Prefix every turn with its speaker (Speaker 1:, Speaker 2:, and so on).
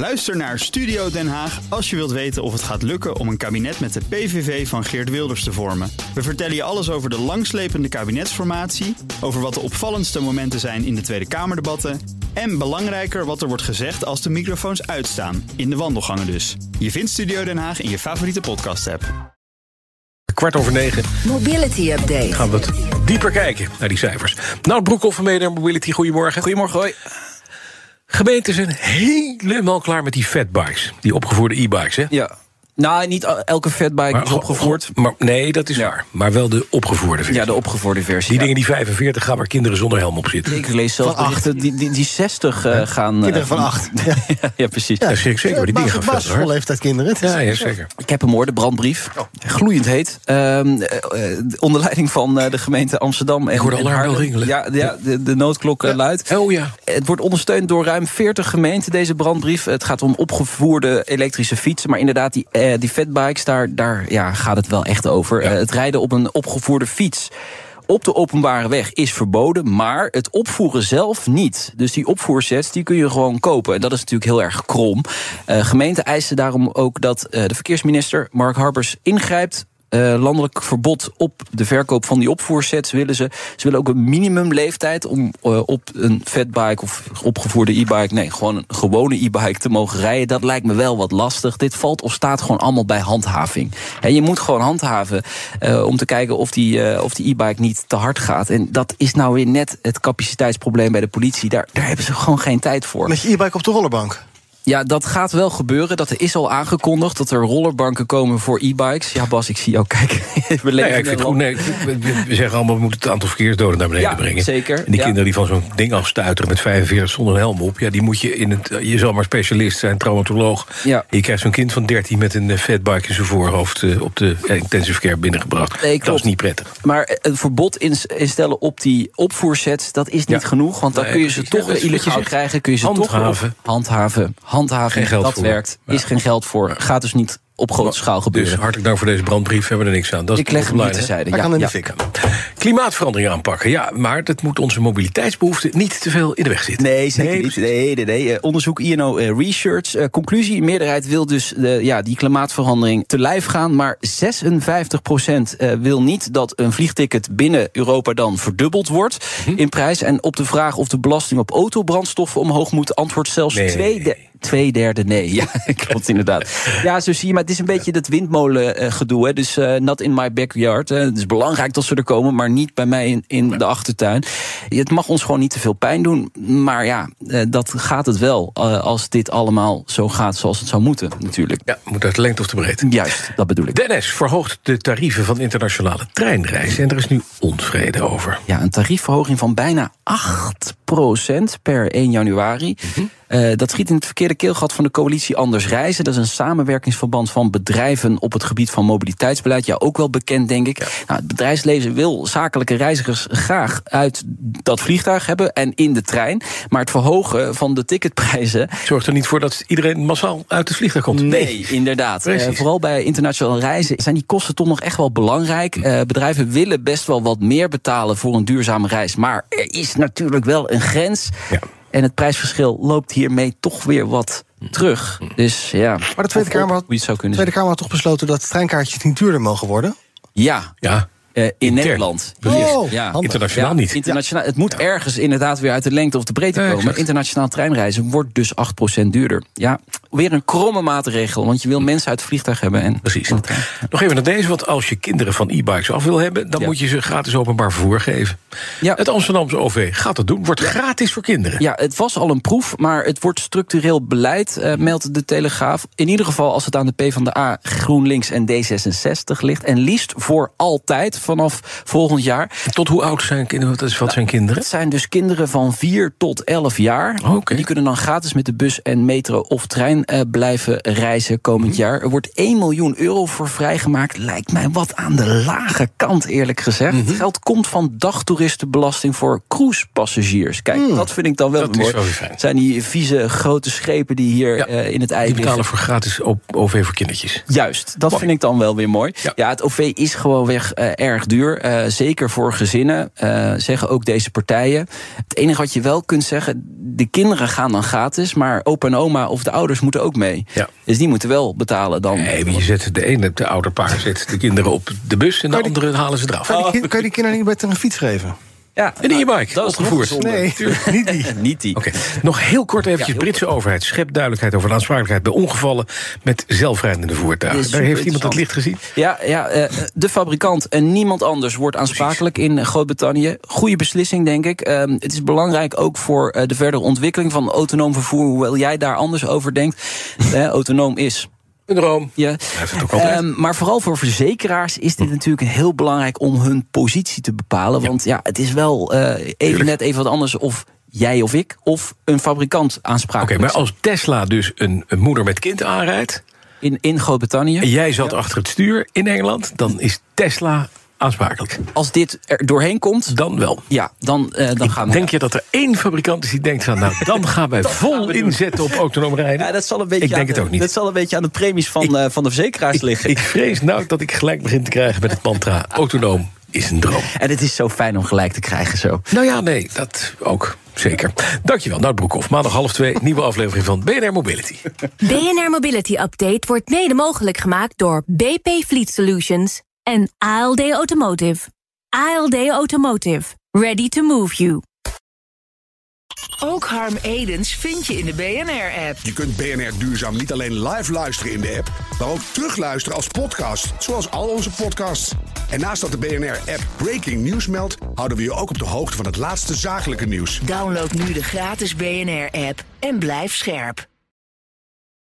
Speaker 1: Luister naar Studio Den Haag als je wilt weten of het gaat lukken om een kabinet met de PVV van Geert Wilders te vormen. We vertellen je alles over de langslepende kabinetsformatie, over wat de opvallendste momenten zijn in de Tweede Kamerdebatten en belangrijker wat er wordt gezegd als de microfoons uitstaan, in de wandelgangen dus. Je vindt Studio Den Haag in je favoriete podcast-app.
Speaker 2: Kwart over negen
Speaker 3: Mobility Update.
Speaker 2: gaan we wat dieper kijken naar die cijfers. Nou, Broekhoff van Mede Mobility, goedemorgen.
Speaker 4: Goedemorgen, hoi.
Speaker 2: Gemeenten zijn helemaal klaar met die fatbikes. Die opgevoerde e-bikes, hè?
Speaker 4: Ja. Nou, niet elke fatbike is opgevoerd.
Speaker 2: Maar, nee, dat is
Speaker 4: Ja.
Speaker 2: waar. Maar wel de opgevoerde versie.
Speaker 4: Ja, de opgevoerde versie.
Speaker 2: Die
Speaker 4: ja.
Speaker 2: dingen die 45 gaan waar kinderen zonder helm op zitten.
Speaker 4: Ik lees zelfs berichten die, die, die 60 eh, gaan... eh,
Speaker 5: Kinderen van acht. Ja.
Speaker 4: ja, precies.
Speaker 2: Ja, zeker, zeker. maar Die dingen gaan verder, hoor.
Speaker 5: Basisschoolleeftijd kinderen.
Speaker 2: Ja, ja, zeker.
Speaker 4: Ik heb hem hoor, de brandbrief. Gloeiend heet. Ehm, eh, onder leiding van eh, de gemeente Amsterdam. En,
Speaker 2: Ik hoorde
Speaker 4: en
Speaker 2: alarm ringelen.
Speaker 4: Ja, ja de, de noodklok luidt.
Speaker 2: Oh ja.
Speaker 4: Het wordt ondersteund door ruim 40 gemeenten, deze brandbrief. Het gaat om opgevoerde elektrische fietsen. Maar inderdaad, die, die fatbikes, daar, daar ja, gaat het wel echt over.
Speaker 2: Ja.
Speaker 4: Eh, het rijden op een opgevoerde fiets op de openbare weg is verboden, maar het opvoeren zelf niet. Dus die opvoersets die kun je gewoon kopen. En dat is natuurlijk heel erg krom. Eh, gemeenten eisen daarom ook dat eh, de verkeersminister Mark Harbers ingrijpt. Eh, landelijk verbod op de verkoop van die opvoersets willen ze. Ze willen ook een minimumleeftijd om eh, op een fatbike of opgevoerde e-bike, nee, gewoon een gewone e-bike te mogen rijden. Dat lijkt me wel wat lastig. Dit valt of staat gewoon allemaal bij handhaving. En je moet gewoon handhaven eh, om te kijken of die of e-bike niet te hard gaat. En dat is nou weer net het capaciteitsprobleem bij de politie. Daar, daar hebben ze gewoon geen tijd voor.
Speaker 5: Met je e-bike op de rollerbank.
Speaker 4: Ja, dat gaat wel gebeuren. Dat is al aangekondigd dat er rollerbanken komen voor e-bikes. Ja, Bas, ik zie jou kijken. We
Speaker 2: Nee, ik
Speaker 4: in
Speaker 2: vind het
Speaker 4: een
Speaker 2: goed. Nee, we- zeggen allemaal, we moeten het aantal verkeersdoden naar beneden
Speaker 4: Ja,
Speaker 2: brengen.
Speaker 4: zeker.
Speaker 2: En die
Speaker 4: Ja.
Speaker 2: kinderen die van zo'n ding afstuiteren met 45 zonder een helm op... Ja, die moet je in het... Je zal maar specialist zijn, traumatoloog.
Speaker 4: Ja.
Speaker 2: Je krijgt zo'n kind van 13 met een eh, fatbike in zijn voorhoofd... eh, op de eh, intensive care binnengebracht.
Speaker 4: Nee,
Speaker 2: dat is niet prettig.
Speaker 4: Maar een verbod ins- instellen op die opvoersets, dat is niet genoeg. Want dan
Speaker 2: Nee,
Speaker 4: kun je ze toch illegaal
Speaker 2: zegt.
Speaker 4: krijgen. Kun je ze
Speaker 2: Handhaven.
Speaker 4: toch handhaven. Handhaven,
Speaker 2: Geen geld
Speaker 4: dat
Speaker 2: voor.
Speaker 4: werkt.
Speaker 2: Ja.
Speaker 4: Is geen geld voor. Gaat dus niet op grote schaal gebeuren.
Speaker 2: Dus hartelijk dank voor deze brandbrief. Hebben we er niks aan. Dat is
Speaker 4: ik leg hem
Speaker 2: de
Speaker 4: niet terzijde. Ja,
Speaker 5: kan
Speaker 4: ja.
Speaker 5: fik.
Speaker 2: Klimaatverandering aanpakken. Ja, maar dat moet onze mobiliteitsbehoeften niet te veel in de weg zitten.
Speaker 4: Nee, zeker
Speaker 2: Nee,
Speaker 4: niet. Nee, nee, nee. Eh, Onderzoek INO eh, Research. Eh, conclusie, de meerderheid wil dus de, ja, die klimaatverandering te lijf gaan. Maar 56% wil niet dat een vliegticket binnen Europa dan verdubbeld wordt
Speaker 2: Mhm.
Speaker 4: in prijs. En op de vraag of de belasting op autobrandstoffen omhoog moet, antwoordt zelfs
Speaker 2: Nee.
Speaker 4: twee, de- twee derde nee. Ja, klopt inderdaad. Ja, zo zie je, maar het is een beetje dat windmolen eh. Hè. Dus eh, not in my backyard. hè. Het is belangrijk dat ze er komen, maar niet bij mij in, in de achtertuin. Het mag ons gewoon niet te veel pijn doen. Maar ja, eh, dat gaat het wel als dit allemaal zo gaat zoals het zou moeten, natuurlijk.
Speaker 2: Ja, moet uit de lengte of de breedte.
Speaker 4: Juist, dat bedoel ik.
Speaker 2: Dennis verhoogt de tarieven van internationale treinreizen. En er is nu onvrede over.
Speaker 4: Ja, een tariefverhoging van bijna 8% per 1 januari. Eh, dat schiet in het verkeerde keelgat van de coalitie Anders Reizen. Dat is een samenwerkingsverband van bedrijven op het gebied van mobiliteitsbeleid. Ja, ook wel bekend, denk ik. Nou, het bedrijfsleven wil zakelijke reizigers graag uit dat vliegtuig hebben en in de trein. Maar het verhogen van de ticketprijzen
Speaker 2: Zorgt er niet voor dat iedereen massaal uit het vliegtuig komt?
Speaker 4: Nee, inderdaad. Eh, vooral bij internationale reizen zijn die kosten toch nog echt wel belangrijk. Eh, bedrijven willen best wel wat meer betalen voor een duurzame reis. Maar er is natuurlijk wel een grens.
Speaker 2: Ja.
Speaker 4: En het prijsverschil loopt hiermee toch weer wat terug. Dus ja.
Speaker 5: Maar de Tweede Kamer had,
Speaker 4: hoe je het zou
Speaker 5: de
Speaker 4: kunnen
Speaker 5: Tweede. Kamer had toch besloten dat treinkaartjes niet duurder mogen worden?
Speaker 4: Ja,
Speaker 2: Ja,
Speaker 4: eh, in. Nederland.
Speaker 5: Oh,
Speaker 4: Ja.
Speaker 2: internationaal niet.
Speaker 4: Internationaal, Het moet ergens inderdaad weer uit de lengte of de breedte komen.
Speaker 2: exact.
Speaker 4: Internationaal treinreizen wordt dus 8% duurder. Ja, weer een kromme maatregel. Want je wil mensen uit het vliegtuig hebben. En
Speaker 2: Precies.
Speaker 4: de.
Speaker 2: Nog even naar deze, want als je kinderen van e-bikes af wil hebben... dan
Speaker 4: Ja.
Speaker 2: moet je ze gratis openbaar vervoer geven.
Speaker 4: Ja.
Speaker 2: Het Amsterdamse OV gaat dat doen. Wordt gratis voor kinderen.
Speaker 4: Ja, het was al een proef, maar het wordt structureel beleid, eh, meldt de Telegraaf. In ieder geval als het aan de PvdA, GroenLinks en D66 ligt. En liefst voor altijd, vanaf volgend jaar.
Speaker 2: Tot hoe oud zijn kinderen? Wat, is, wat zijn kinderen?
Speaker 4: Het zijn dus kinderen van 4 tot 11 jaar.
Speaker 2: Oké.
Speaker 4: Die kunnen dan gratis met de bus en metro of trein eh, blijven reizen komend
Speaker 2: Mhm.
Speaker 4: jaar. Er wordt 1 miljoen euro voor vrijgemaakt. Lijkt mij wat aan de lage kant, eerlijk gezegd. Het geld komt van dagtoeristenbelasting voor cruisepassagiers. Kijk, dat vind ik dan wel.
Speaker 2: Dat
Speaker 4: mooi. zijn die vieze grote schepen die hier
Speaker 2: Ja,
Speaker 4: eh, in het ei
Speaker 2: Die betalen
Speaker 4: liggen.
Speaker 2: voor gratis op- OV voor kindertjes.
Speaker 4: Juist, dat
Speaker 2: Mooi.
Speaker 4: vind ik dan wel weer mooi.
Speaker 2: Ja.
Speaker 4: Ja, het OV is gewoon weg eh, erg duur. zeker voor gezinnen, zeggen ook deze partijen. Het enige wat je wel kunt zeggen, de kinderen gaan dan gratis... maar opa en oma of de ouders moeten moeten ook mee.
Speaker 2: Ja.
Speaker 4: Dus die moeten wel betalen dan.
Speaker 2: Nee, maar je zet de ene, de ouderpaar, zet de kinderen op de bus... en de
Speaker 5: Kan die-
Speaker 2: andere halen ze eraf.
Speaker 5: Kan je, die, kan je die kinderen niet beter een fiets geven?
Speaker 4: Ja,
Speaker 2: En die e-bike,
Speaker 4: dat is
Speaker 2: opgevoerd.
Speaker 5: Nee, niet die.
Speaker 4: Niet die.
Speaker 2: Oké, nog heel kort eventjes.
Speaker 4: Ja,
Speaker 2: Britse overheid schept duidelijkheid over de aansprakelijkheid... bij ongevallen met zelfrijdende voertuigen. Daar heeft iemand het licht gezien?
Speaker 4: Ja, ja eh, de fabrikant en niemand anders wordt aansprakelijk in Groot-Brittannië. Goede beslissing, denk ik. Ehm, het is belangrijk ook voor eh, de verdere ontwikkeling van autonoom vervoer, hoewel jij daar anders over denkt. Eh, autonoom is.
Speaker 2: Een droom.
Speaker 4: Ja. Ehm, maar vooral voor verzekeraars is dit natuurlijk heel belangrijk om hun positie te bepalen. Want ja, het is wel eh, even
Speaker 2: Tuurlijk.
Speaker 4: net even wat anders of jij of ik of een fabrikant
Speaker 2: Oké,
Speaker 4: aansprakelijk
Speaker 2: maar als Tesla dus een, een moeder met kind aanrijdt...
Speaker 4: in, in Groot-Brittannië.
Speaker 2: jij zat achter het stuur in Engeland... dan is Tesla aansprakelijk.
Speaker 4: Als dit er doorheen komt,
Speaker 2: Dan wel.
Speaker 4: ja, dan, eh, dan gaan we.
Speaker 2: Denk je dat er één fabrikant is die denkt van... nou, dan gaan wij vol inzetten op autonoom rijden?
Speaker 4: Ja, dat zal een beetje
Speaker 2: Ik denk
Speaker 4: aan
Speaker 2: het
Speaker 4: de-
Speaker 2: ook niet.
Speaker 4: Dat zal een beetje aan de premies van, eh, van de verzekeraars liggen.
Speaker 2: Ik vrees nou dat ik gelijk begin te krijgen met het mantra... autonoom is een droom.
Speaker 4: en het is zo fijn om gelijk te krijgen zo.
Speaker 2: Nou ja, nee, dat ook. Zeker. Dankjewel, Nout Broekhoff. Maandag half twee, nieuwe aflevering van BNR Mobility.
Speaker 3: BNR Mobility Update wordt mede mogelijk gemaakt door BP Fleet Solutions en ALD Automotive. ALD Automotive. Ready to move you.
Speaker 6: Ook Harm Edens vind je in de BNR-app.
Speaker 7: Je kunt BNR Duurzaam niet alleen live luisteren in de app, maar ook terugluisteren als podcast, zoals al onze podcasts. En naast dat de BNR-app Breaking News meldt, houden we je ook op de hoogte van het laatste zakelijke nieuws.
Speaker 6: Download nu de gratis BNR-app en blijf scherp.